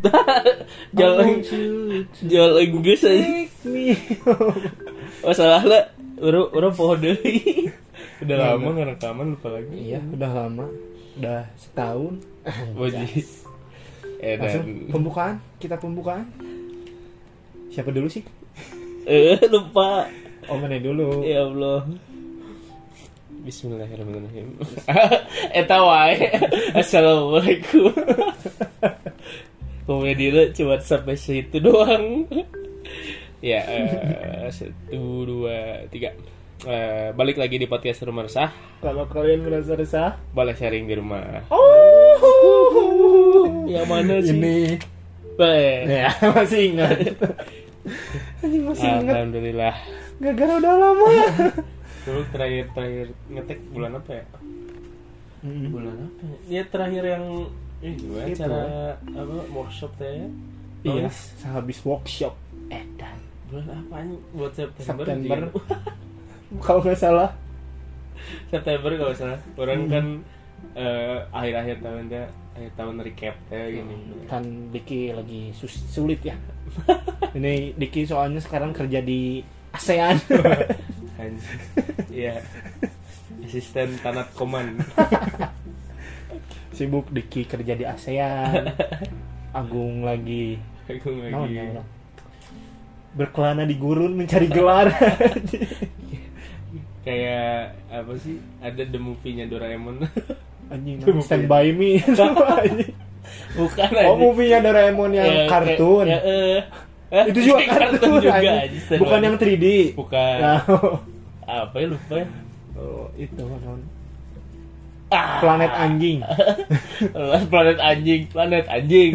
Jalan jual enggus aja. Oh salah lah. Orang orang pohon deui. Udah lama nggak rekaman lupa lagi. iya udah lama udah setahun Wajib. Eh langsung dan pembukaan kita pembukaan siapa dulu sih eh lupa. oh mana dulu Ya Allah. Bismillahirrahmanirrahim. Eta wae. Assalamualaikum. Komedi lu cuma sampai situ doang. ya, eh, satu, dua, tiga. Eh, balik lagi di podcast rumah resah. kalau kalian merasa resah Boleh sharing di rumah. oh Yang mana sih? ini Baik. ya masih ingat Anjing masih ingat Alhamdulillah. gara-gara udah lama Dulu terakhir terakhir ngetek bulan apa ya? Bulan apa? Ya terakhir yang ini gimana Itu. cara apa workshop teh? iya sehabis workshop edan Bulan apa nih? Buat September. September. Kalau nggak salah September kalau salah. Orang kan eh, akhir-akhir tahun teh akhir tahun recap teh gini. kan Diki lagi sus- sulit ya ini Diki soalnya sekarang kerja di ASEAN. Iya. Asisten tanat koman. Sibuk Diki kerja di ASEAN Agung lagi naon lagi. ya orang berkelana di gurun mencari gelar Kayak apa sih? Ada the movie-nya Doraemon. anjing Itu stand movie. by me. Bukan oh movie-nya Doraemon yang Ya, kartun ya, eh. Eh, itu juga kayak kartun, juga anjing. bukan yang 3D bukan Nah, apa ya lupa ya oh, itu non ah. planet anjing. Planet anjing planet anjing.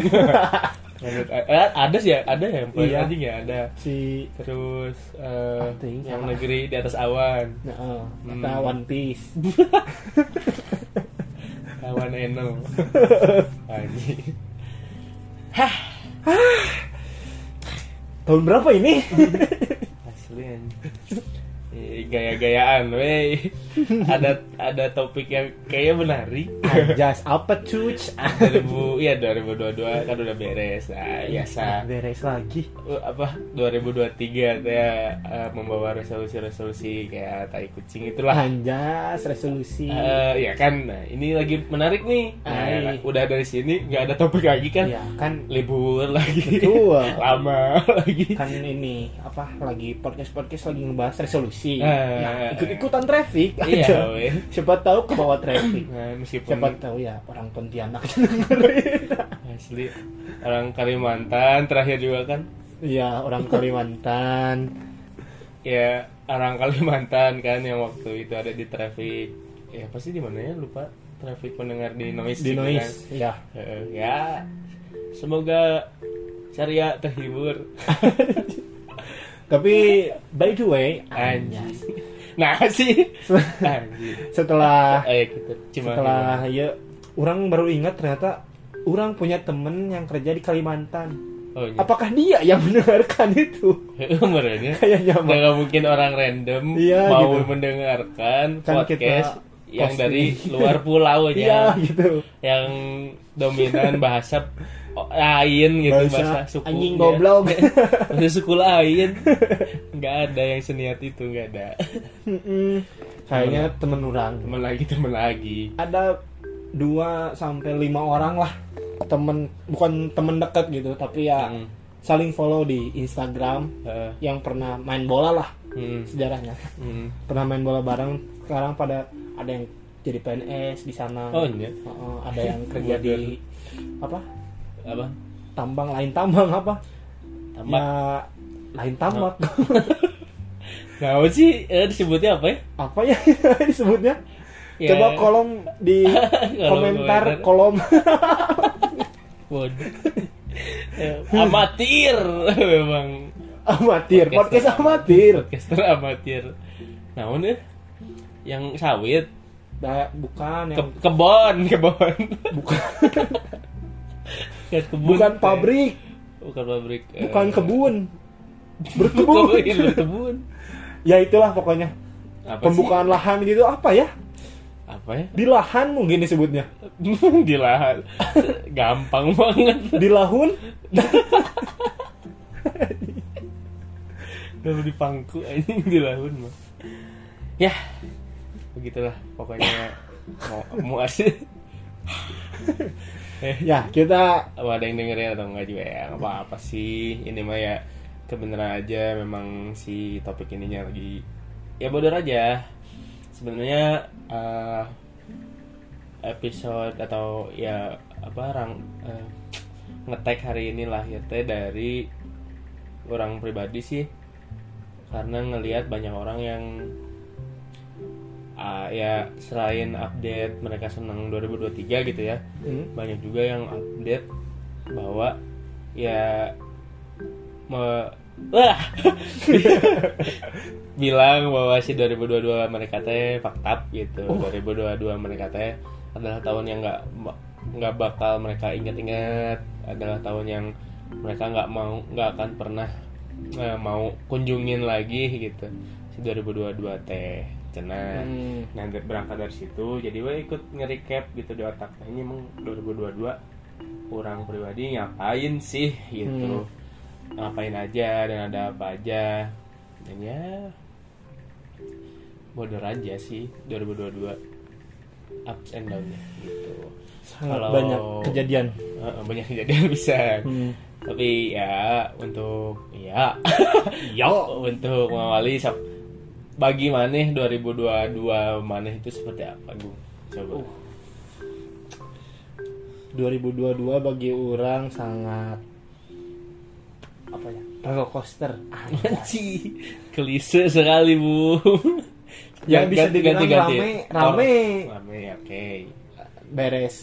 Planet eh, ada sih ya ada ya yang planet Iya. anjing ya ada. Si terus ting, yang salah. negeri di atas awan. Nah, oh, Hmm. One Piece. Awan eno. Anjing. Tahun berapa ini? Asli anjing gaya-gayaan wey. Ada ada topik yang kayaknya menarik. Anjas apa cuc 2000 ya 2022 kan udah beres. Nah, biasa beres lagi. Uh, apa? 2023 saya uh, membawa resolusi-resolusi kayak tai kucing itulah. Anjas resolusi. Eh, ya kan? Nah, ini lagi menarik nih. Nah, udah dari sini nggak ada topik lagi kan? Ya kan. Libur lagi. Betul. lama lagi. Kan ini apa lagi podcast podcast lagi ngebahas resolusi Eh, nah, ikut ikutan traffic. Iya aja weh. siapa tahu ke bawah traffic. Nah, meskipun siapa tahu ya orang Pontianak. Asli. Orang Kalimantan terakhir juga kan? Iya orang Kalimantan. Ya orang Kalimantan kan yang waktu itu ada di traffic. Ya pasti di mana ya lupa. Traffic pendengar di noise di gitu noise kan. ya Eh, ya. Semoga Ceria terhibur tapi by the way anjing. Nah sih. Setelah eh kita cuma setelah ya orang baru ingat ternyata orang punya temen yang kerja di Kalimantan. Oh iya. Apakah dia yang mendengarkan itu? Kayaknya nggak mungkin orang random Iya, mau gitu. mendengarkan Kan podcast. kita yang dari luar pulau iya aja gitu. Yang dominan bahasa lain gitu bahasa, bahasa suku. anjing goblok. Bahasa suku lain nggak ada yang seniat itu nggak ada. Kayaknya temen orang. Temen lagi temen lagi. Ada dua sampai lima orang lah. Temen bukan temen dekat gitu tapi ya Hmm. saling follow di Instagram. Eh, yang pernah main bola lah hmm, sejarahnya. Hmm. pernah main bola bareng. Sekarang pada ada yang jadi PNS di sana. Oh iya. Heeh, ada yang kerja di apa? Apa? Tambang lain tambang apa? Tambak. Ya lain tambak. Nah apa sih eh, disebutnya apa ya? Apa ya disebutnya? Ya. coba kolom di komentar. kolom. Waduh. Eh, amatir memang. Amatir podcast Podcaster amatir. Podcaster amatir. Namun ya yang sawit? Nah, bukan Ke, yang kebon kebon. Bukan. Kan kebun bukan pabrik. Bukan pabrik eh, bukan kebun. Berkebun. Berkebun berkebun. Ya itulah pokoknya. Apa pembukaan lahan gitu apa ya? Sih? apa ya? Di lahan mungkin disebutnya. di lahan. Gampang banget. Di lahun. kalau di pangku anjing di lahan mah. Ya begitulah pokoknya. Mau mau asli eh Ya, kita apa ada yang dengerin atau enggak juga ya nggak apa-apa sih. Ini mah ya kebenaran aja memang si topik ininya lagi ya bodoh aja. Sebenarnya eh, episode atau ya apa rang eh, ngetek hari ini lahir teh dari orang pribadi sih. Karena ngelihat banyak orang yang ah, ya selain update mereka senang 2023 gitu ya hmm, banyak juga yang update bahwa ya me, wah. Bilang bahwa si 2022 mereka teh faktap gitu. 2022 mereka teh adalah tahun yang nggak nggak bakal mereka ingat-ingat adalah tahun yang mereka nggak mau nggak akan pernah eh, mau kunjungin lagi gitu. Si 2022 teh cenah hmm, Nah berangkat dari situ jadi gue ikut nge-recap gitu di otak. Nah, ini emang 2022 orang pribadi ngapain sih gitu? Ngapain aja dan ada apa aja? Dan ya bodoh aja sih 2022 ups and down gitu. Sangat Kalau- banyak kejadian. Heeh, banyak kejadian bisa. Hmm. tapi ya untuk ya. Yo untuk mengawali bagi maneh 2022 maneh itu seperti apa gue coba. Uh. 2022 bagi orang sangat apa ya roller coaster. Anci klise sekali bu. Ya, bisa dibilang rame, rame. Oh, rame oke. Beres.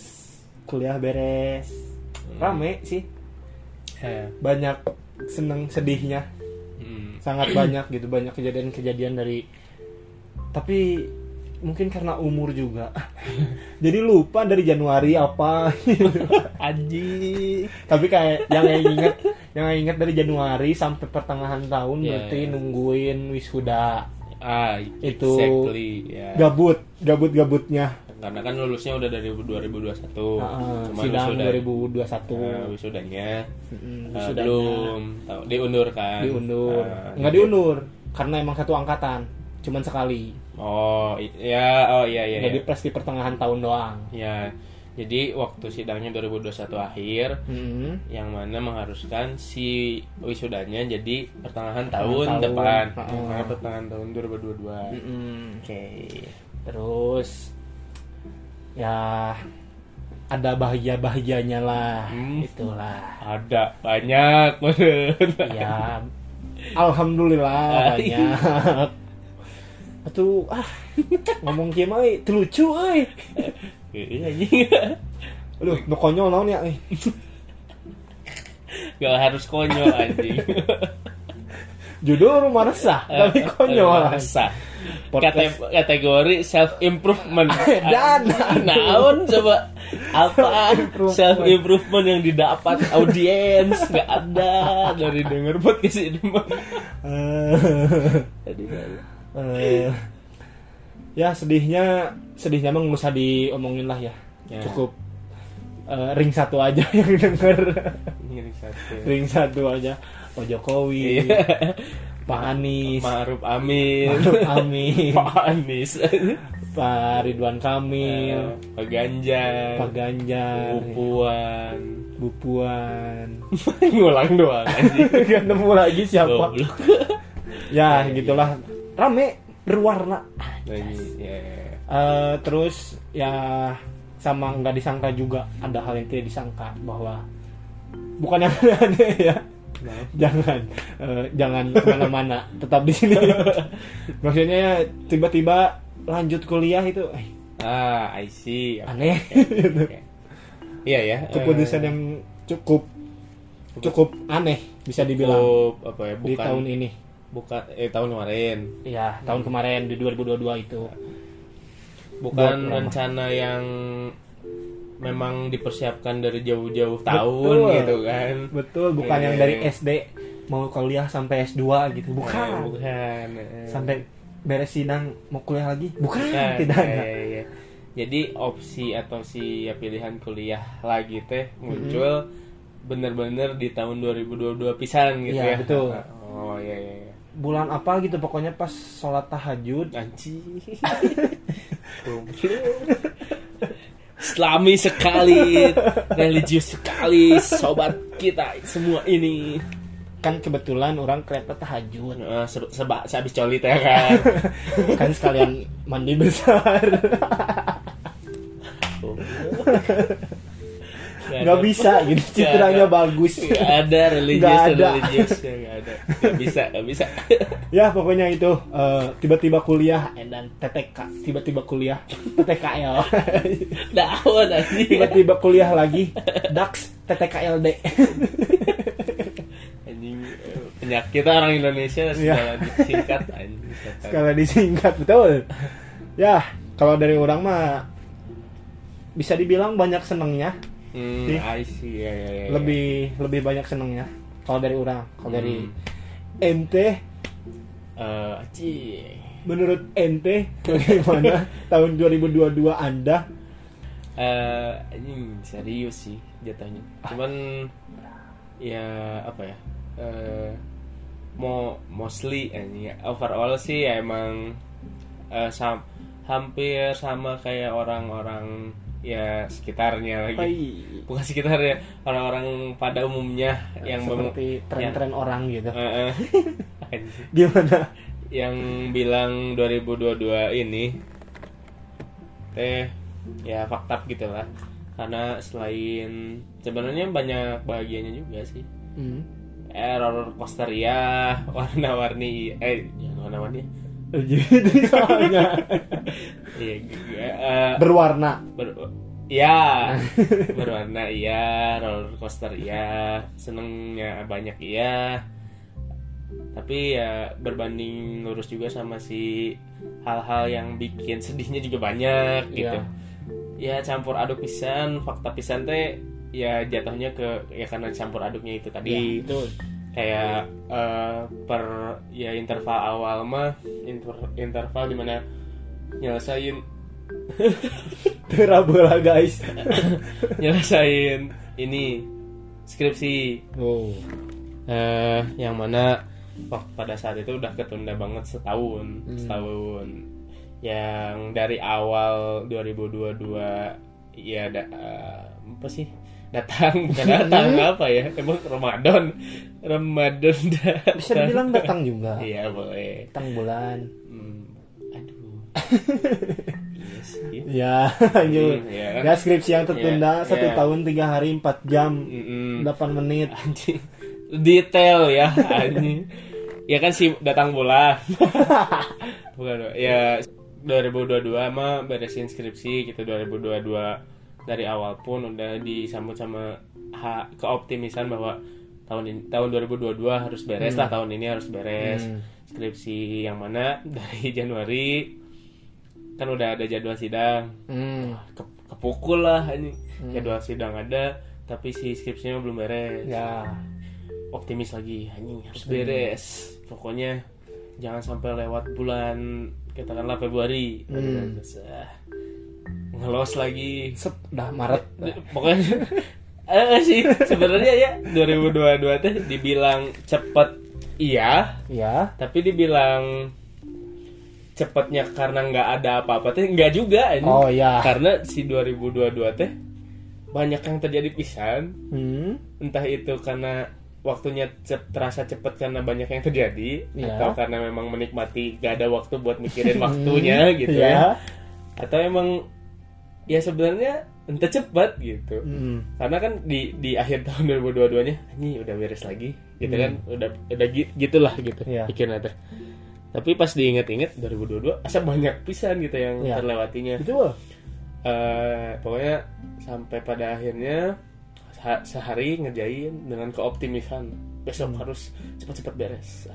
Kuliah beres. Hmm. rame sih. Eh, banyak seneng sedihnya. Sangat banyak gitu banyak kejadian-kejadian dari tapi mungkin karena umur juga. Jadi lupa dari Januari apa. Anji tapi kayak yang saya inget yang inget dari Januari sampai pertengahan tahun Iya, berarti iya. nungguin wisuda. Ah Itu- exactly ya. gabut gabut gabutnya karena kan lulusnya udah dari 2021 Cuman sidang wisuda- 2021 eh, wisudanya. Mm, eh, wisudanya. belum. Tahu diundur kan? Diundur. Eh, nggak jadi- diundur karena emang satu angkatan cuman sekali. Oh i- ya oh iya iya jadi iya. pres di pertengahan tahun doang. Ya jadi waktu sidangnya 2021 akhir Mm. yang mana mengharuskan si wisudanya jadi pertengahan tahun. tahun, depan. Pertengahan tahun 2022 Mm-mm. oke. Terus ya ada bahagia bahagianya lah Hmm. itulah ada banyak ya alhamdulillah Ah, banyak Atuh ah ngomong kieu mah euy, teu lucu euy. Iya, anjing. Aduh, nu konyol naon ya euy. gak harus konyol anjing Judul rumah resah, tapi konyol. Masa. Podcast. Kate- kategori self improvement Dan, naon coba? Apa self improvement yang didapat audiens. Nggak ada. Dari denger podcast ini mah. Eh, Jadi, eh, ya sedihnya sedihnya emang nggak usah diomongin lah ya. Ya. Cukup eh, ring satu aja yang denger. satu ring satu aja. Pak Jokowi, Iya. Pak Anies, Ma'ruf Amin Ma'ruf Amin, Pak Anies Pak Ridwan Kamil, Pak Ganjar Pak Ganjar, Puan Bu Puan. ngulang doang Gak nemu lagi siapa. Ya gitulah. Rame berwarna. Lagi, ya. Eh, terus ya sama nggak disangka juga ada hal yang tidak disangka bahwa bukan yang aneh ya. Nah, jangan eh, jangan ke mana-mana tetap di sini. Maksudnya ya, tiba-tiba lanjut kuliah itu eh, ah I see. aneh. Oke. iya ya keputusan eh, yang cukup cukup aneh bisa dibilang cukup apa ya di bukan tahun ini. bukan eh tahun kemarin. Ya tahun kemarin di 2022 itu bukan rencana yang memang dipersiapkan dari jauh-jauh tahun Betul. gitu kan betul bukan Iya, yang dari. SD mau kuliah sampai S2 gitu Eh, bukan bukan eh. sampai beres sidang mau kuliah lagi bukan Bukan, tidak ada iya, iya. jadi opsi atau si ya, pilihan kuliah lagi teh muncul bener-bener di tahun 2022 pisan gitu Iya, ya betul. oh iya iya iya bulan apa gitu pokoknya pas sholat tahajud. Anjing. Islami sekali, religius sekali, sobat kita semua ini. kan kebetulan orang kereta tahajud. Nah, se seba sehabis colit ya kan. kan sekalian mandi besar nggak bisa gitu citranya bagus Gak ada religius Nggak ada. religius Gak ada. Bisa, gak bisa. ya pokoknya itu eh, tiba-tiba kuliah dan TTK tiba-tiba kuliah TTKL Daun anjing. tiba-tiba kuliah lagi DAX TTKLD Anjing eh, penyakit orang Indonesia Iya. segala disingkat anjing. sekali disingkat betul ya kalau dari orang mah bisa dibilang banyak senengnya Hmm. I see. Ya, ya, ya, ya. lebih lebih banyak senengnya kalau dari orang kalau dari Hmm. ente Eh, anjing. menurut ente bagaimana tahun 2022 anda eh anjing serius sih jatuhnya cuman ya apa ya eh mau mostly anjing overall sih ya emang eh, sam- hampir sama kayak orang-orang ya sekitarnya lagi Hai. bukan sekitarnya orang-orang pada umumnya yang seperti tren-tren orang gitu Eh, eh. Anjing. gimana yang bilang 2022 ini eh ya fakta gitu lah karena selain sebenarnya banyak bahagianya juga sih hmm. eh roller coaster ya warna-warni eh jangan warna-warni jadi soalnya. Iya g- eh, berwarna. ber- ya berwarna iya roller coaster iya senengnya banyak iya. Tapi ya berbanding lurus juga sama si hal-hal yang bikin sedihnya juga banyak gitu. Ya campur aduk pisan fakta pisan teh ya jatuhnya ke ya karena campur aduknya itu tadi. Iya, betul kayak eh, per ya interval awal mah inter- interval di mana nyelesain Terabola guys. Nyelesain ini skripsi. Oh eh yang mana wah, pada saat itu udah ketunda banget setahun Hmm. setahun. Yang dari awal 2022 ya da, eh, apa sih datang bukan datang apa ya? Emang Ramadan. Ramadan datang. Bisa dibilang datang juga. Iya boleh. Datang bulan. Hmm, aduh. Iya sih. Ya lanjut ya. ya skripsi yang tertunda Ya, satu ya. tahun tiga hari empat jam. Mm-mm. 8 menit. Anjing. Detail ya anjing. Ya kan sih datang bulan. Bukan ya 2022 mah beresin skripsi gitu 2022 dari awal pun udah disambut sama ha, keoptimisan bahwa tahun ini tahun 2022 harus beres lah tahun ini harus beres. Hmm. skripsi yang mana? Dari Januari. Kan udah ada jadwal sidang. Hmm. Ke- kepukul lah ini. Jadwal sidang ada tapi si skripsinya belum beres. Ya. Optimis lagi anjing harus beres. Pokoknya jangan sampai lewat bulan katakanlah Februari. Hmm. Ngelos lagi. Sep, dah Maret. Pokoknya eh sih sebenarnya ya 2022 teh dibilang cepet iya. Ya tapi dibilang cepetnya karena nggak ada apa-apa teh nggak juga ini oh ya karena si 2022 teh banyak yang terjadi pisan. Hmm. entah itu karena waktunya cep- terasa cepet karena banyak yang terjadi Iya. atau karena memang menikmati gak ada waktu buat mikirin waktunya gitu ya ya atau emang ya sebenarnya entah cepat gitu hmm. karena kan di di akhir tahun 2022 nya ini udah beres lagi gitu kan udah udah gi- gitulah gitu Hmm. Iya. pikirnya teh tapi pas diinget-inget 2022 asa banyak pisan gitu yang Iya. terlewatinya betul Eh, pokoknya sampai pada akhirnya se- sehari ngerjain dengan keoptimisan besok harus cepat-cepat beres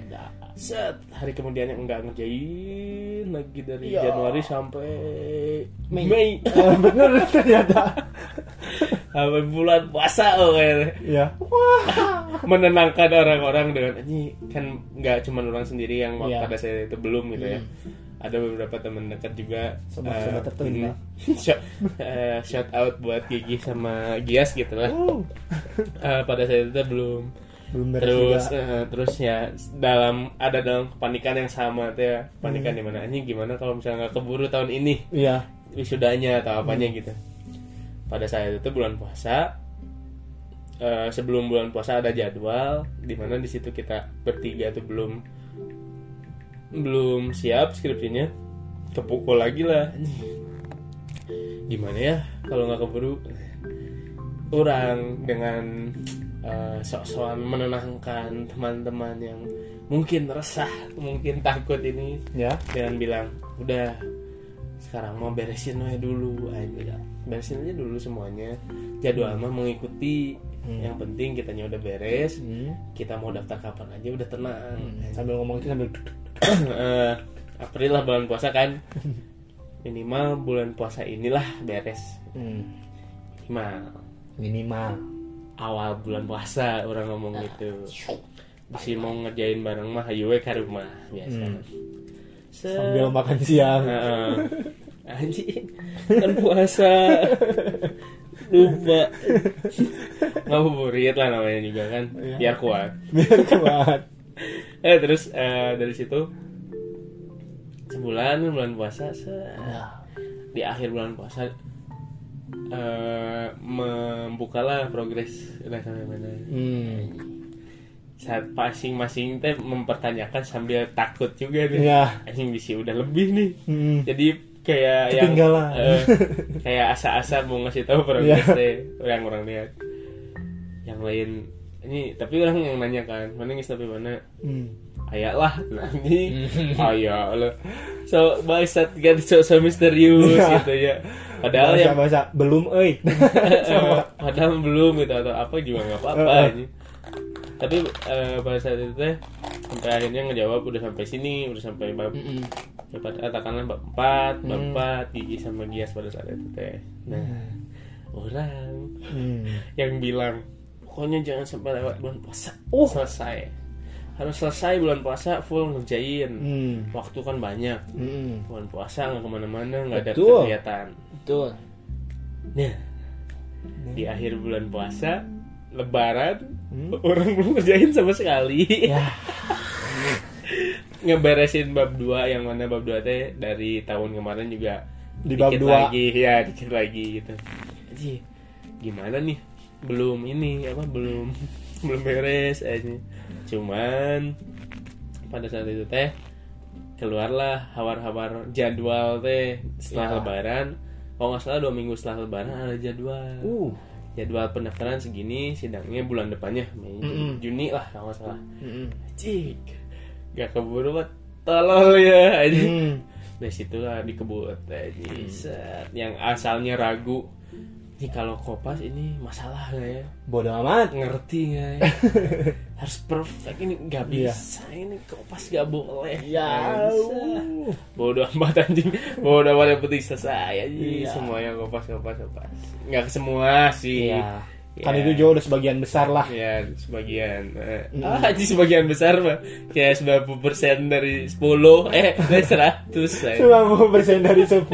ada set. Hari kemudiannya enggak ngerjain lagi dari Iya. Januari sampai Mei. Mei, Eh, bener ternyata. Sampai bulan puasa oh kayaknya ya menenangkan orang-orang dengan ini kan nggak cuma orang sendiri yang Iya. pada saat itu belum gitu ya. Ada beberapa teman dekat juga Sobat-sobat eh, tertunda. hmm, shout, eh, shout out buat Gigi sama Gias gitu lah. Uh, Eh, pada saat itu belum belum beres terus juga. eh, terus ya dalam ada dalam kepanikan yang sama tuh ya. Panikan di mana? Ini gimana kalau misalnya nggak keburu tahun ini? Iya. wisudanya atau apanya gitu. Pada saat itu bulan puasa eh, sebelum bulan puasa ada jadwal di mana di situ kita bertiga tuh belum belum siap skripsinya. Kepukul lagi lah. Gimana ya kalau nggak keburu? Orang dengan eh, sok-sokan menenangkan teman-teman yang mungkin resah mungkin takut ini. Ya. dengan bilang udah sekarang mau beresin aja dulu. Aja beresin aja dulu semuanya. Jadwal mah mengikuti. Hmm. yang penting kitanya udah beres. Hmm. kita mau daftar kapan aja udah tenang. Sambil ngomong itu sambil Eh, April lah bulan puasa kan. Minimal bulan puasa inilah beres. Hmm. minimal. Minimal. Awal bulan puasa orang ngomong gitu si mau ngerjain bareng mah ayo we ke rumah biasa Hmm. Sambil makan siang. Heeh. Anjing, kan puasa. Lupa. Ngabuburit lah namanya juga kan, Iya. biar kuat. Biar kuat. Eh terus eh, dari situ sebulan bulan puasa set. Nah. di akhir bulan puasa eh membukalah progres udah sampai mana Hmm. saat masing-masing teh mempertanyakan sambil takut juga nih Iya. anjing bisa udah lebih nih Hmm. jadi kayak yang eh, kayak asa-asa mau ngasih tahu progres Iya. teh yang orang lihat yang lain ini tapi orang yang nanya kan mana ngis tapi mana Hmm. Ayah lah nanti ayah lah so bangsat kan so, so misterius Iya. gitu ya padahal bahasa yang bahasa belum euy. padahal belum gitu atau apa juga nggak apa-apa Eh, eh. ini tapi eh, pada saat itu teh sampai akhirnya ngejawab udah sampai sini udah sampai bab ya, pada katakanlah bab empat bab Hmm. empat gigi sama gias pada saat itu teh nah orang Hmm. yang bilang pokoknya jangan sampai lewat bulan puasa Oh. selesai harus selesai bulan puasa full ngerjain Hmm. waktu kan banyak Hmm. bulan puasa nggak ke mana-mana nggak ada kegiatan Betul. nah di akhir bulan puasa lebaran Hmm. orang belum ngerjain sama sekali Ya. ngeberesin bab 2 yang mana bab 2 teh dari tahun kemarin juga Di bab dikit dua. lagi ya dikit lagi gitu Ji, gimana nih belum ini apa belum belum beres aja cuman pada saat itu teh keluarlah hawar-hawar jadwal teh setelah Ya. lebaran kalau nggak salah dua minggu setelah lebaran ada jadwal Uh. jadwal pendaftaran segini sidangnya bulan depannya Mei Mm-mm. Juni lah kalau nggak salah Mm-mm. cik gak keburu banget tolol ya aja Hmm. dari situ lah dikebut aja Set. yang asalnya ragu ini kalau kopas ini masalah nggak ya Bodoh amat. ngerti ya harus perfect ini nggak Iya. bisa ini kopas gak boleh Ya. Bodoh amat anjing bodoh amat yang penting selesai aja Iya. semuanya kopas kopas kopas nggak semua sih Iya. Ya. Kan itu juga udah sebagian besar lah. Ya, sebagian. Mm. Ah, jadi sebagian besar mah kayak 90% dari 10 eh dari 100. saya. 90% dari 10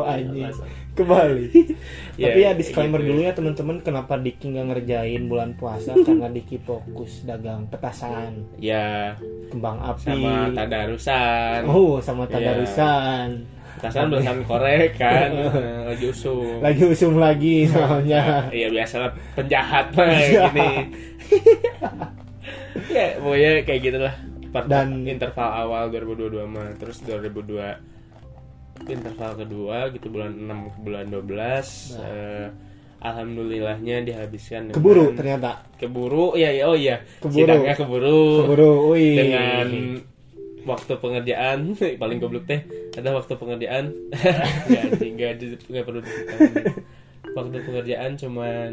anjing. Kembali. Ya, Tapi ya disclaimer gitu. dulu ya teman-teman kenapa Diki nggak ngerjain bulan puasa karena Diki fokus dagang petasan, Ya, kembang api, sama tadarusan. oh sama Iya. tadarusan. Tasan belum korek kan, lagi usung. Lagi usung lagi soalnya. Iya biasalah penjahat mah Iya. gini. ya, pokoknya kayak gitulah. Part Dan- interval awal 2022 mah terus 2002 interval kedua gitu bulan 6 ke bulan 12 eh, alhamdulillahnya dihabiskan dengan Keburu ternyata. keburu ya ya oh iya Keburu. sidangnya keburu, Keburu, wih. dengan waktu pengerjaan paling goblok teh ada waktu pengerjaan nggak anjing, nggak perlu waktu pengerjaan cuman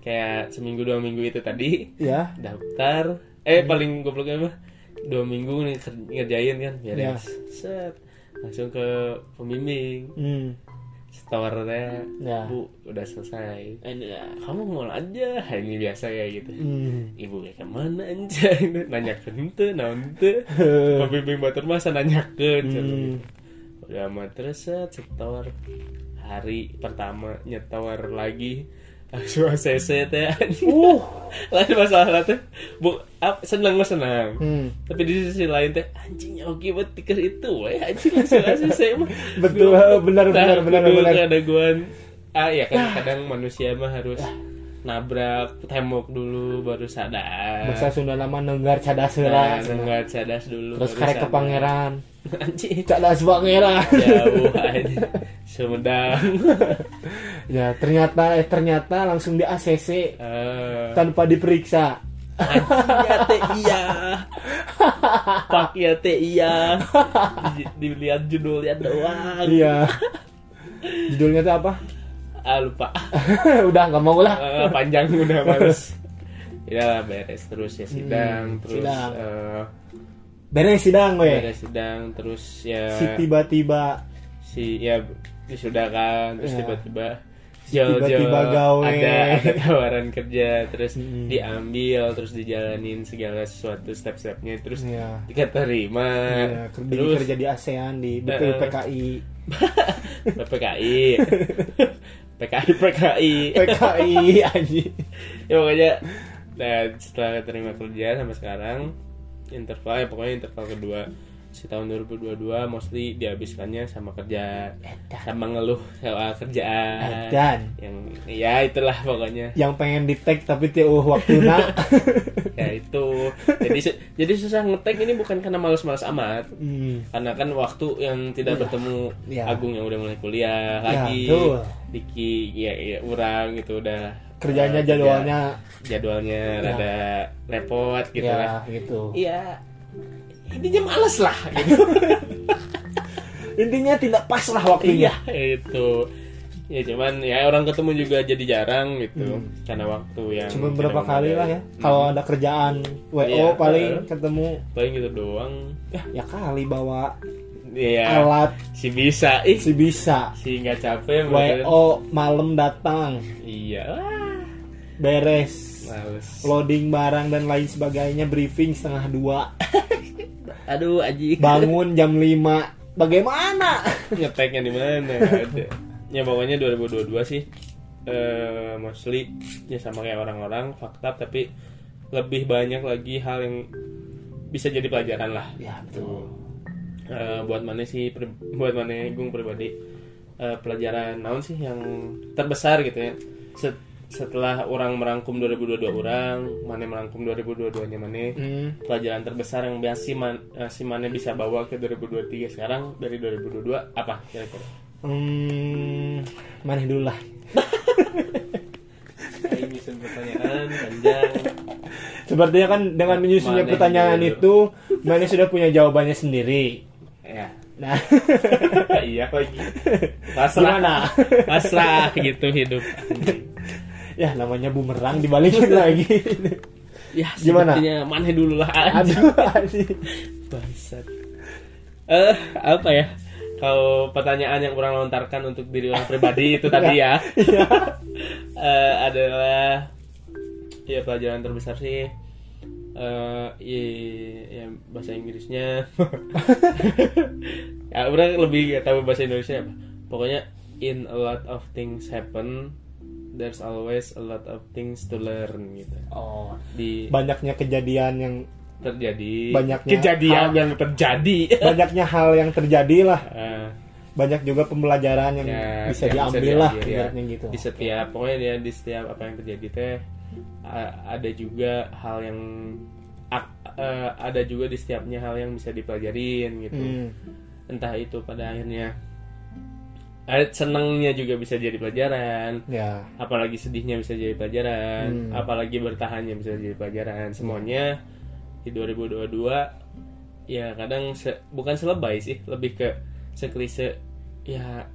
kayak seminggu dua minggu itu tadi ya. daftar eh paling gobloknya mah dua minggu nih ngerjain kan Ya. beres set langsung ke pembimbing Hmm. teh Ya. bu udah selesai eh, ya, kamu mau aja ini biasa ya gitu Hmm. ibu kayak ke mana anjay nanya ke ente naon teu pembimbing batur masa nanya ke Hmm. udah amat terus set, setor hari pertama nyetor lagi langsung ACC teh anjing. uh. Lain masalah teh bu ap- senang mah senang hmm. tapi di sisi lain teh anjing oke buat tiker itu we anjing langsung ACC mah Betul, benar, benar, benar, benar. ada guan ah ya kan kadang manusia mah harus nabrak tembok dulu baru sadar. Bahasa Sunda nama nenggar cadas nah, heula nggak cadas dulu terus karek ke pangeran. Anjing. Cadas pangeran. Jauh aja Sumedang ya ternyata eh ternyata langsung di ACC Eh, tanpa diperiksa. Ya teh iya. Pak ya teh iya. Di- dilihat judulnya doang. Iya. Judulnya tuh apa? Ah lupa. Udah nggak mau lah. Eh, panjang udah males. Ya beres terus ya sidang Hmm, terus sidang. eh, beres sidang we. beres sidang terus ya si tiba-tiba. si ya sudah kan terus Ya. Tiba-tiba gawe. ada, ada tawaran kerja terus Mm-mm. diambil terus dijalanin segala sesuatu step-stepnya terus ya diterima Iya, ker- jadi terus kerja di ASEAN di betul eh. PKI PPKI PKI PKI PKI aja ya pokoknya dan setelah terima kerja sampai sekarang interval ya pokoknya interval kedua si tahun 2022 mostly dihabiskannya sama kerja. Sama ngeluh soal kerjaan. Dan yang ya itulah pokoknya. Yang pengen di tag tapi tiap waktu nak. Ya itu. Jadi su- jadi susah ngetek ini bukan karena malas-malas amat. Hmm. karena kan waktu yang tidak Iya. bertemu Iya. Agung yang udah mulai kuliah Ya, lagi. Diki ya, ya orang gitu udah kerjanya eh, jadwalnya. jadwalnya Ya. rada repot gitu ya lah. gitu. Iya intinya males lah gitu. Intinya tidak pas lah waktunya. Iya itu. Ya cuman ya orang ketemu juga jadi jarang gitu. Hmm. karena waktu yang cuma berapa kali lah ya. Hmm. kalau ada kerjaan wo Iya, paling ketemu. Paling gitu doang. Ya kali bawa Iya, alat. Si bisa. Ih. Si bisa. Si nggak capek wo malam datang. Iya. Beres males. Loading barang dan lain sebagainya briefing setengah dua. Aduh aji. Bangun jam 5 bagaimana? Ngeteknya di mana? Ada. Ya pokoknya 2022 sih. Eh mostly ya sama kayak orang-orang fakta tapi lebih banyak lagi hal yang bisa jadi pelajaran lah. Ya tuh Eh, buat mana sih buat mana gung pribadi? Eh, pelajaran naon sih yang terbesar gitu ya? Set- setelah orang merangkum 2022 orang mana merangkum 2022 nya mana hmm. pelajaran terbesar yang biasa si, man, eh, si Mane bisa bawa ke 2023 sekarang dari 2022 apa kira-kira? Hmm, mana dulu lah Ini bisa pertanyaan panjang. sepertinya kan dengan Ma- menyusunnya Mane pertanyaan dulu. itu Mane sudah punya jawabannya sendiri Ya, nah iya lagi. Pasrah, Gimana? pasrah gitu hidup. Ya namanya bumerang dibalikin lagi Ya, Gimana? Mane dulu lah. aduh. Bangsat. Eh, apa ya? Kalau pertanyaan yang orang lontarkan untuk diri orang pribadi itu tadi ya. Iya. Eh, adalah ya pelajaran terbesar sih eh i- ya, bahasa Inggrisnya ya orang lebih gak tahu bahasa Indonesia apa pokoknya in a lot of things happen there's always a lot of things to learn gitu. Oh. Di banyaknya kejadian yang terjadi. Banyaknya kejadian hal- yang terjadi. Banyaknya hal yang terjadi lah Eh, banyak juga pembelajaran yang ya, bisa yang diambil lah diambil, ya. gitu. Di setiap pokoknya dia di setiap apa yang terjadi teh ada juga hal yang eh, ada juga di setiapnya hal yang bisa dipelajarin gitu. Hmm. entah itu pada akhirnya eh, senangnya juga bisa jadi pelajaran. Ya. Apalagi sedihnya bisa jadi pelajaran. Hmm. apalagi bertahannya bisa jadi pelajaran. Semuanya di 2022 ya kadang se- bukan selebay sih lebih ke seklise ya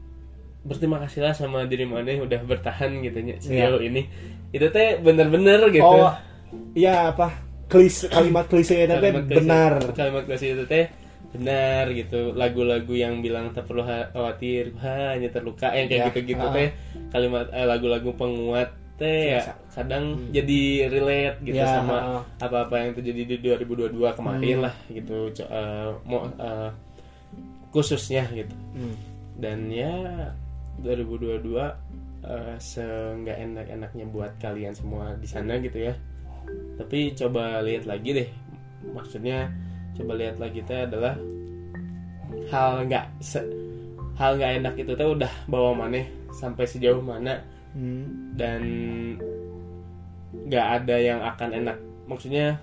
berterima kasihlah sama diri mana yang udah bertahan gitu nya sejauh ini. Itu teh bener-bener gitu. Oh ya apa klise kalimat klise itu teh benar. kalimat klise itu teh benar gitu. Lagu-lagu yang bilang tak perlu ha- khawatir ha, hanya terluka yang kayak Ya, gitu-gitu ah. teh. Kalimat eh, lagu-lagu penguat teh ya, kadang jadi relate gitu Ya, sama apa-apa yang terjadi di 2022 kemarin Hmm. lah gitu. Eh, mau eh, khususnya gitu. Hmm. dan ya 2022 eh, seenggak enak-enaknya buat kalian semua di sana gitu ya. Tapi coba lihat lagi deh maksudnya coba lihat lagi teh adalah hal nggak hal nggak enak itu teh udah bawa mana sampai sejauh mana Hmm. dan nggak ada yang akan enak maksudnya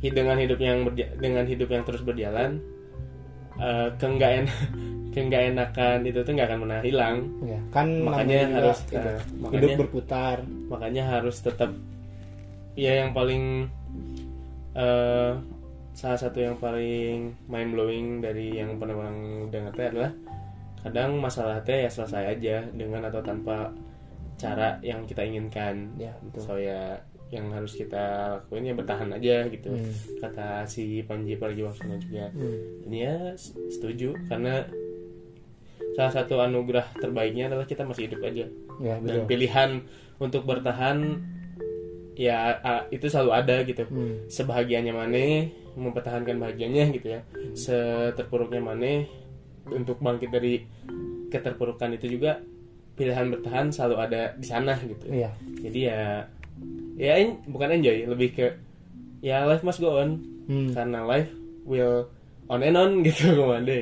dengan hidup yang berja- dengan hidup yang terus berjalan eh ke nggak enak nggak enakan itu tuh nggak akan pernah hilang Ya, kan Makanya juga harus, itu, eh, hidup makanya- berputar. makanya harus tetap ya yang paling eh salah satu yang paling mind blowing dari yang pernah orang dengar teh adalah kadang masalah teh ya selesai aja dengan atau tanpa cara yang kita inginkan Ya, betul. so ya yang harus kita lakuin ya bertahan aja gitu Hmm. kata si Panji Pragiwaksono juga Hmm. ini ya setuju karena salah satu anugerah terbaiknya adalah kita masih hidup aja Ya, dan betul. pilihan untuk bertahan ya a- itu selalu ada gitu Hmm. sebahagianya mana mempertahankan bahagianya gitu ya seterpuruknya mana untuk bangkit dari keterpurukan itu juga pilihan bertahan selalu ada di sana gitu Iya. jadi ya ya en- bukan enjoy lebih ke ya life must go on Hmm. karena life will on and on gitu ke mana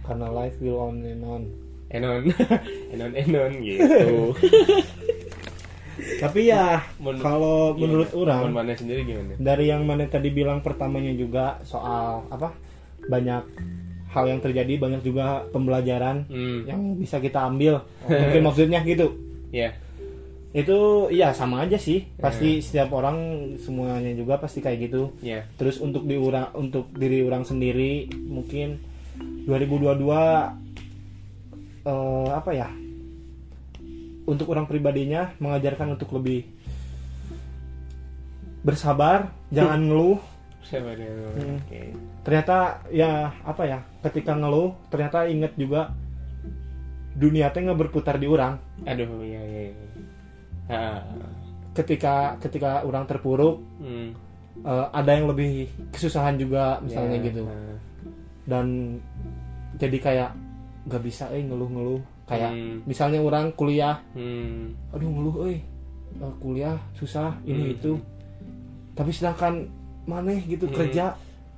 Karena life will on and on. enon enon enon gitu Tapi ya Men- kalau menurut orang mana sendiri gimana? dari yang mana tadi bilang pertamanya juga soal apa banyak hal yang terjadi banyak juga pembelajaran hmm. yang bisa kita ambil. Mungkin maksudnya gitu. Ya itu iya sama aja sih. Pasti setiap orang semuanya juga pasti kayak gitu. Ya terus untuk di untuk diri orang sendiri mungkin 2022 eh, apa ya untuk orang pribadinya mengajarkan untuk lebih bersabar jangan ngeluh. Dia Hmm. ternyata ya apa ya ketika ngeluh ternyata inget juga dunia teh nggak berputar di orang. Aduh ya ya ya Ah, ketika ketika orang terpuruk hmm. eh, ada yang lebih kesusahan juga misalnya Ya, gitu. dan jadi kayak nggak bisa eh ngeluh-ngeluh kayak Hmm. misalnya orang kuliah hmm. aduh ngeluh eh kuliah susah ini Hmm. itu tapi sedangkan maneh gitu Hmm. kerja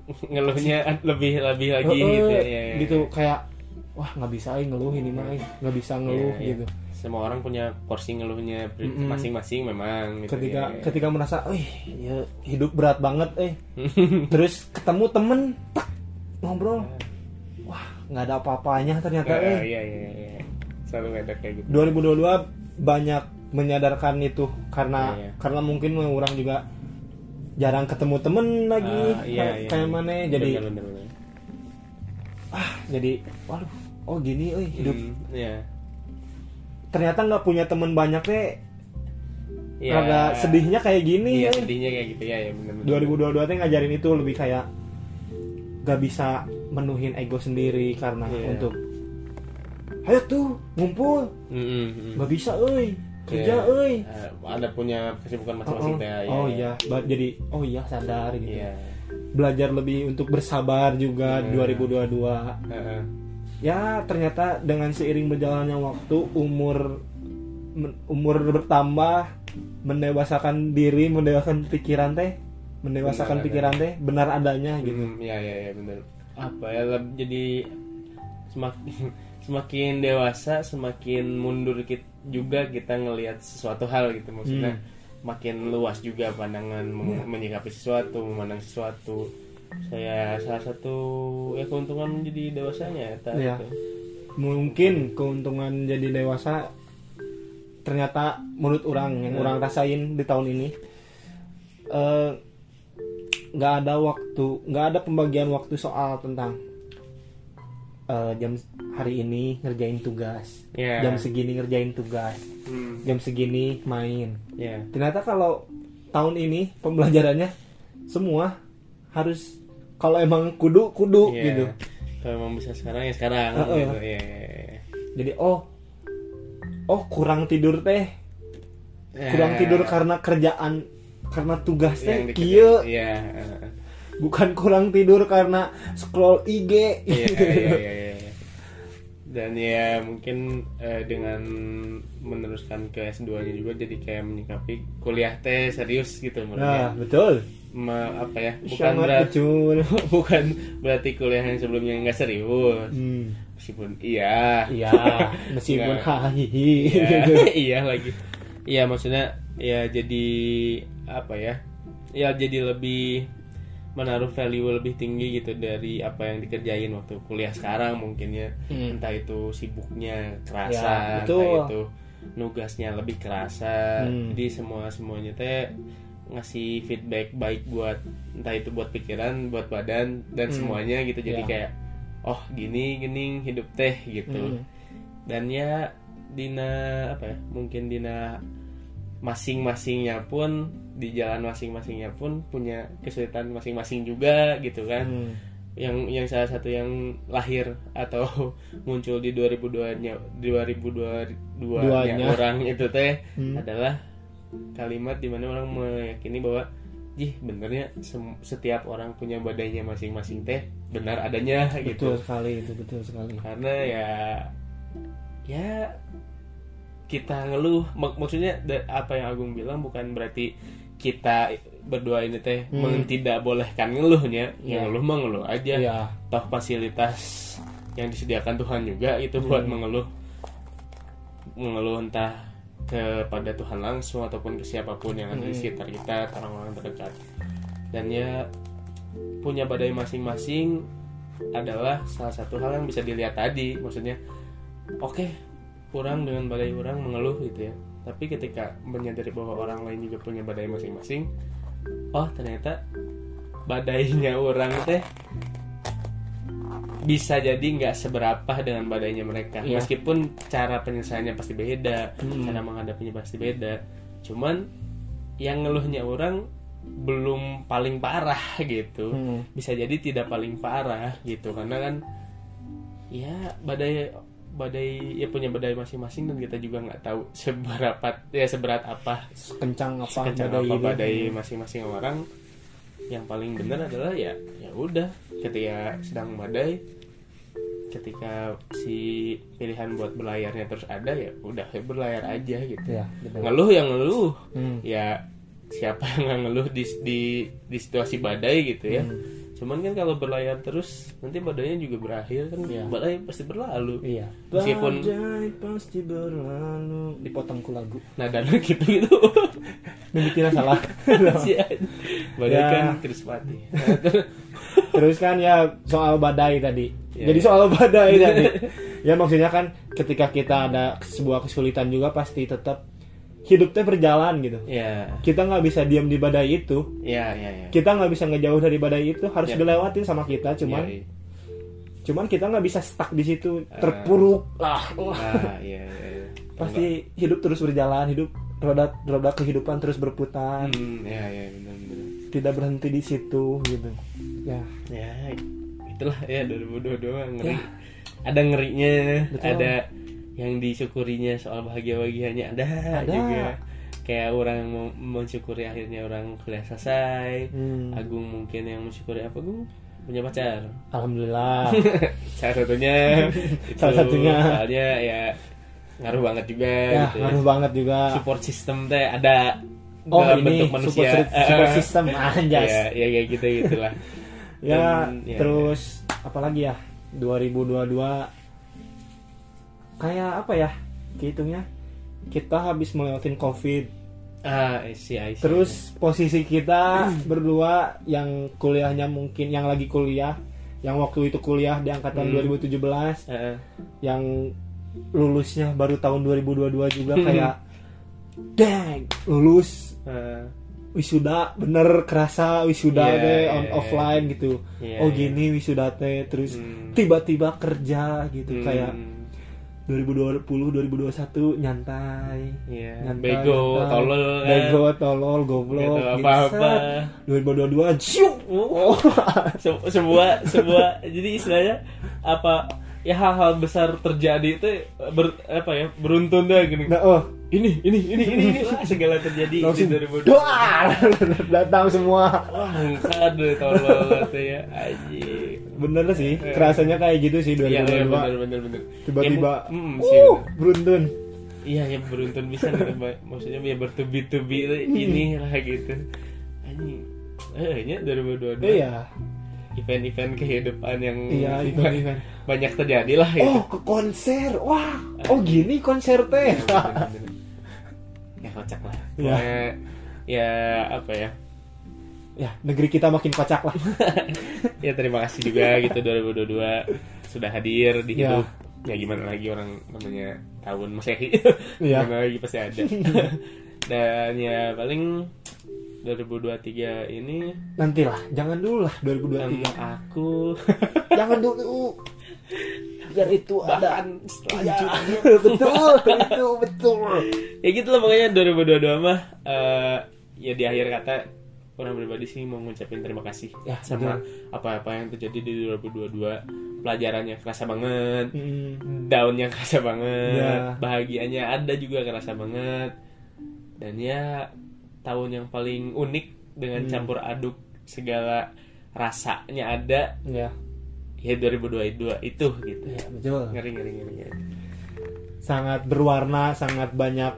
ngeluhnya lebih lebih lagi gitu eh, ya, ya, gitu kayak wah nggak bisa eh ngeluh ini mah eh nggak bisa ngeluh Ya, ya. gitu semua orang punya porsi ngeluhnya pri- Mm-mm. masing-masing memang gitu, ketika ya, ya. ketika merasa eh ya hidup berat banget eh terus ketemu temen tak, ngobrol wah nggak ada apa-apanya ternyata eh iya iya iya selalu ada kayak gitu 2022 banyak menyadarkan itu karena Iya, iya. karena mungkin orang juga jarang ketemu temen lagi Ah, iya, kayak, iya, kayak iya. mana jadi Bener, bener, bener. ah jadi waduh oh gini eh hidup Hmm, iya ternyata nggak punya temen banyak deh Iya. agak sedihnya kayak gini iya eh. sedihnya kayak gitu ya ya bener, bener. 2022 teh ngajarin itu lebih kayak gak bisa menuhin ego sendiri karena Iya. untuk ayo tuh ngumpul Mm, mm, mm. nggak bisa euy kerja Iya. euy Eh, ada punya kesibukan oh, masing-masing oh. ya, oh ya. iya Ba- jadi oh iya sadar gitu iya belajar lebih untuk bersabar juga Iya. 2022 Heeh. ya ternyata dengan seiring berjalannya waktu umur umur bertambah mendewasakan diri mendewasakan pikiran teh mendewasakan Benar pikiran teh benar adanya gitu Hmm, ya ya ya benar apa ya jadi semakin semakin dewasa semakin mundur kit juga kita ngelihat sesuatu hal gitu maksudnya makin luas juga pandangan meng- menyikapi sesuatu memandang sesuatu saya salah satu ya keuntungan menjadi dewasanya ya tak, Iya. gitu. mungkin keuntungan jadi dewasa ternyata menurut orang yang Hmm. orang rasain di tahun ini eh, nggak ada waktu nggak ada pembagian waktu soal tentang eh, jam hari ini ngerjain tugas Ya. jam segini ngerjain tugas Hmm, jam segini main ya ternyata kalau tahun ini pembelajarannya semua harus kalau emang kudu kudu Iya. gitu kalau emang bisa sekarang ya sekarang Heeh. gitu ya, ya, ya. jadi oh oh kurang tidur teh kurang Ya. tidur karena kerjaan karena tugas yang teh dikejar. kieu Iya. Bukan kurang tidur karena scroll IG iya, iya, iya, iya. dan ya mungkin eh, dengan meneruskan ke S2 nya juga jadi kayak menyikapi kuliah teh serius gitu nah menurutnya betul. Me- apa ya bukan berarti bukan berarti kuliah yang sebelumnya nggak serius. Hmm. meskipun iya. Iya meskipun hahihi iya, iya lagi. Iya maksudnya ya jadi apa ya ya jadi lebih menaruh value lebih tinggi gitu dari apa yang dikerjain waktu kuliah sekarang mungkin ya Hmm. entah itu sibuknya kerasa Ya, entah itu nugasnya lebih kerasa Hmm. jadi semua semuanya teh ngasih feedback baik buat entah itu buat pikiran buat badan dan Hmm. semuanya gitu jadi Ya. kayak oh gini gini hidup teh gitu Hmm. dan ya dina apa ya mungkin dina masing-masingnya pun di jalan masing-masingnya pun punya kesulitan masing-masing juga gitu kan Hmm. yang yang salah satu yang lahir atau muncul di 2002 nya 2022 nya Duanya. orang itu teh Hmm. adalah kalimat di mana orang meyakini bahwa jih benernya setiap orang punya badainya masing-masing teh benar adanya gitu betul sekali itu betul sekali karena ya ya kita ngeluh Mak- maksudnya apa yang Agung bilang bukan berarti kita berdua ini teh Hmm. tidak bolehkan ngeluhnya Iya. yang ngeluh mah ngeluh aja Iya. toh fasilitas yang disediakan Tuhan juga itu buat Hmm. mengeluh mengeluh entah kepada Tuhan langsung ataupun ke siapa pun yang ada di Hmm. sekitar kita orang-orang terdekat dan ya punya badai masing-masing adalah salah satu hal yang bisa dilihat tadi maksudnya oke kurang dengan badai orang mengeluh gitu ya tapi ketika menyadari bahwa orang lain juga punya badai masing-masing oh ternyata badainya orang teh bisa jadi nggak seberapa dengan badainya mereka Iya. meskipun cara penyelesaiannya pasti beda Hmm. cara menghadapinya pasti beda cuman yang ngeluhnya orang belum paling parah gitu Hmm. bisa jadi tidak paling parah gitu karena kan ya badai badai ya punya badai masing-masing dan kita juga nggak tahu seberapa ya seberat apa kencang apa kencang badai apa ini. badai masing-masing orang yang paling benar adalah ya ya udah ketika sedang badai ketika si pilihan buat berlayarnya terus ada ya udah ya berlayar aja gitu ya betul ngeluh yang ngeluh Hmm. ya siapa yang nggak ngeluh di di di situasi badai gitu ya Hmm. Cuman kan kalau berlayar terus nanti badainya juga berakhir kan. Iya. badai pasti berlalu. Iya. Meskipun- badai pasti berlalu. Dipotongku lagu. Nadanya gitu gitu. Mimikirnya salah. Badai Ya. kan Krispati terus kan ya soal badai tadi. Ya, jadi ya. soal badai tadi. Ya maksudnya kan ketika kita ada sebuah kesulitan juga pasti tetap hidupnya berjalan gitu ya kita nggak bisa diam di badai itu ya ya ya kita nggak bisa ngejauh dari badai itu harus Ya. dilewatin sama kita cuman Ya, cuman kita nggak bisa stuck di situ Ah. terpuruk lah wah. ah iya iya iya. pasti hidup terus berjalan hidup roda roda kehidupan terus berputar hmm, ya ya benar benar tidak berhenti di situ gitu ya ya itulah ya 2022 mah ngeri Ya. ada ngerinya Betul. ada yang disyukurinya soal bahagia bahagianya ada, Ada. juga. Kayak orang yang mau mensyukuri akhirnya orang kuliah selesai Hmm. Agung mungkin yang mensyukuri apa Agung? Punya pacar? Alhamdulillah. Salah satunya. Salah satunya. soalnya ya ngaruh banget juga ya gitu ngaruh banget juga. Support system teh ada oh dalam ini bentuk support, manusia support Eh, system anjas. Ya ya kayak gitu gitulah. Ya Dan, ya, terus apalagi ya? 2022 kayak apa ya kehitungnya kita habis melewatin covid ah I see, I see. terus posisi kita berdua yang kuliahnya mungkin yang lagi kuliah yang waktu itu kuliah di angkatan Hmm. 2017 Eh, yang lulusnya baru tahun 2022 juga kayak dang lulus eh, wisuda bener kerasa wisuda Iya, deh on iya. offline gitu Iya, oh gini wisuda teh terus Hmm. tiba-tiba kerja gitu hmm, kayak 2020 2021 nyantai Iya, nyantai, bego, nyantai. tolol kan. bego tolol goblok Gitu, apa-apa. Set. 2022 cium oh Se- sebuah sebuah jadi istilahnya apa ya hal-hal besar terjadi itu ber, apa ya beruntun dah gini. Nah oh. Ini ini ini ini ini. Wah, segala terjadi langsung. di 2020 doa datang semua. Wah deh tolol tuh ya. Aji bener sih kerasanya kayak gitu sih iya iya 2022 bener bener bener. Tiba-tiba ya, mm, uh, beruntun. Iya ya beruntun bisa gitu Mbak. maksudnya ya bertubi-tubi itu ini lah gitu. Anjing. Eh nya 2022 iya event-event kehidupan yang iya itu ba- event banyak terjadi lah gitu. Oh ke konser. Wah oh gini konser teh. Bener-bener. ya kocak lah. Iya. Pokoknya, ya apa ya? Ya negeri kita makin kocak lah. Ya terima kasih juga gitu 2022 sudah hadir di Ya. hidup. Ya gimana lagi orang namanya tahun masehi? Iya. gimana lagi pasti ada. Dan ya paling 2023 ini nantilah jangan dulu lah em, 2023 aku. Jangan dulu. Biar itu ada bahkan Iya, selanjutnya betul itu betul. Ya gitu lah pokoknya 2022 mah eh, ya di akhir kata orang pribadi sih mau ngucapin terima kasih Ya, sama apa-apa yang terjadi di 2022 pelajarannya kerasa banget Hmm, daunnya kerasa banget Ya. bahagianya ada juga kerasa banget. Dan ya tahun yang paling unik dengan Hmm. campur aduk segala rasanya ada. Ya ya 2022 itu gitu. Ya betul. Ngeri ngeri ngeri, ngeri. sangat berwarna sangat banyak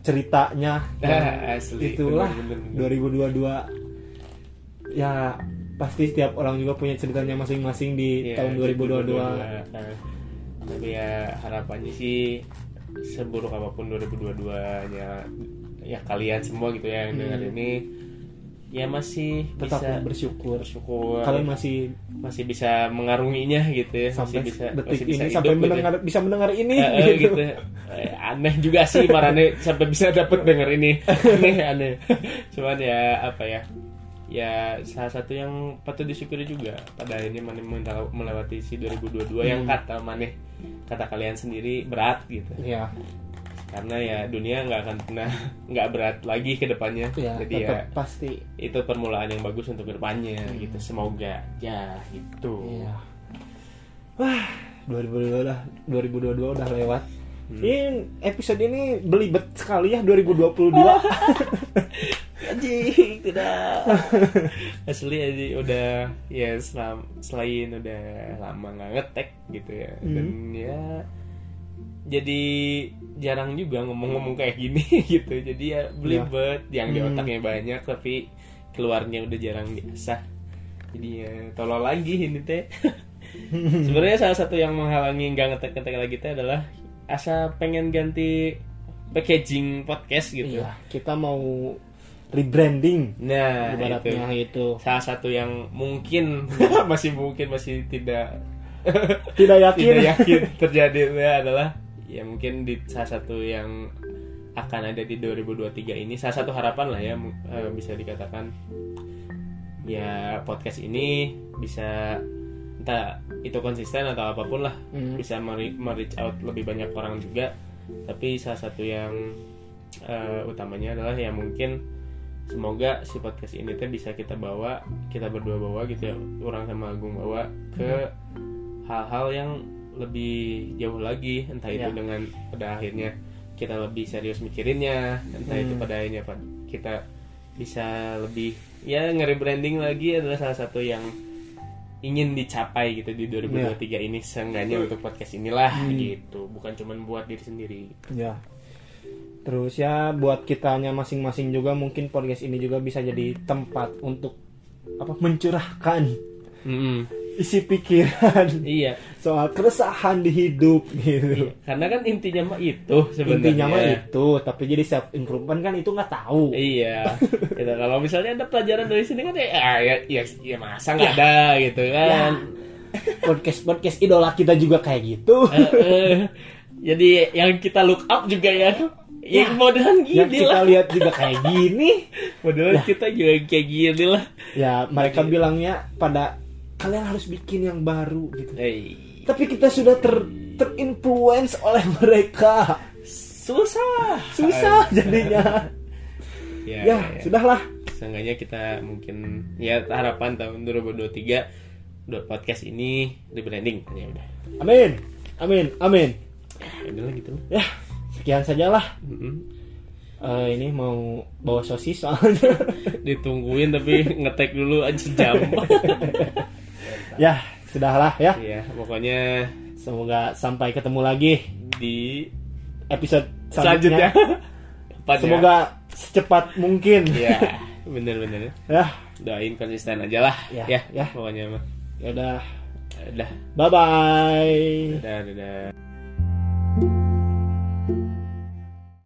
ceritanya. Asli, itulah bener, bener, bener. 2022 ya pasti setiap orang juga punya ceritanya masing-masing di Iya, tahun 2022 Nah, tapi ya harapannya sih seburuk apa pun 2022 nya ya kalian semua gitu ya yang dengar Hmm. ini ya masih tetap bisa bersyukur bersyukur kalian masih masih bisa mengarunginya gitu ya sampai masih bisa detik masih bisa ini hidup sampai gitu ya. mendengar bisa mendengar ini Eh, eh, gitu. gitu. Eh, aneh juga sih marane sampai bisa dapet denger ini aneh aneh cuman ya apa ya ya salah satu yang patut disyukuri juga pada akhirnya Maneh mental- melewati si 2022 yang Hmm. kata Maneh kata kalian sendiri berat gitu ya karena ya dunia nggak akan pernah nggak berat lagi ke depannya ya jadi ya pasti itu permulaan yang bagus untuk ke depannya gitu semoga ya gitu Iya. Wah, 2022 udah 2022 udah lewat. Hmm. Ini episode ini belibet sekali ya 2022. anjing tidak asli aja udah ya selam, selain udah lama nggak ngetek gitu ya dan ya jadi jarang juga ngomong-ngomong kayak gini gitu jadi ya belibet yang di Hmm. otaknya banyak tapi keluarnya udah jarang biasa jadi ya tolong lagi ini teh sebenarnya salah satu yang menghalangi nggak ngetek-ngetek lagi teh adalah asa pengen ganti packaging podcast gitu Iya, kita mau rebranding Nah, ibaratnya itu itu. salah satu yang mungkin masih mungkin masih tidak Tidak yakin. tidak yakin terjadi adalah ya mungkin di salah satu yang akan ada di 2023 ini salah satu harapan lah ya eh, bisa dikatakan. Ya podcast ini bisa entah itu konsisten atau apa pun lah Hmm. bisa meri- reach out lebih banyak orang juga. Tapi salah satu yang eh, utamanya adalah ya mungkin semoga si podcast ini teh bisa kita bawa kita berdua bawa gitu ya orang sama Agung bawa ke hal-hal yang lebih jauh lagi entah itu Ya. dengan pada akhirnya kita lebih serius mikirinnya entah itu Hmm. pada akhirnya Pak, kita bisa lebih ya nge-rebranding lagi adalah salah satu yang ingin dicapai gitu di 2023 ini seenggaknya untuk podcast inilah Hmm. gitu bukan cuman buat diri sendiri Ya. Terus ya buat kitanya masing-masing juga mungkin podcast ini juga bisa jadi tempat untuk apa mencurahkan Mm-mm. isi pikiran iya soal keresahan di hidup gitu. karena kan intinya mah itu sebenarnya Intinya mah itu, tapi jadi self improvement kan itu nggak tahu. Iya, gitu. Kalau misalnya ada pelajaran dari sini kan ya, ah, ya, ya, ya masa nggak ada gitu kan. Podcast podcast idola kita juga kayak gitu. Jadi yang kita look up juga ya, Ya, yang modelan Yang gini kita lah, lihat juga kayak gini. modelan kita juga kayak gini lah. Ya mereka bilangnya pada kalian harus bikin yang baru gitu. Eh, Tapi kita sudah ter terinfluence oleh mereka. susah, Susah jadinya. Ya, Ya, ya. sudahlah. Seenggaknya kita mungkin ya harapan tahun 2023 udah podcast ini rebranding ya udah Amin. Amin. Amin. ya udah gitu Ya, sekian sajalah. Mm-mm. Eh, ini mau bawa sosis soalnya. ditungguin tapi ngetek dulu aja jam ya, sudahlah ya. ya pokoknya Semoga sampai ketemu lagi di episode selanjutnya selanjutnya. Ya? Semoga secepat mungkin. ya bener-bener Ya, doain konsisten aja lah Ya, ya, ya. pokoknya mah ya udah. udah Bye bye. udah udah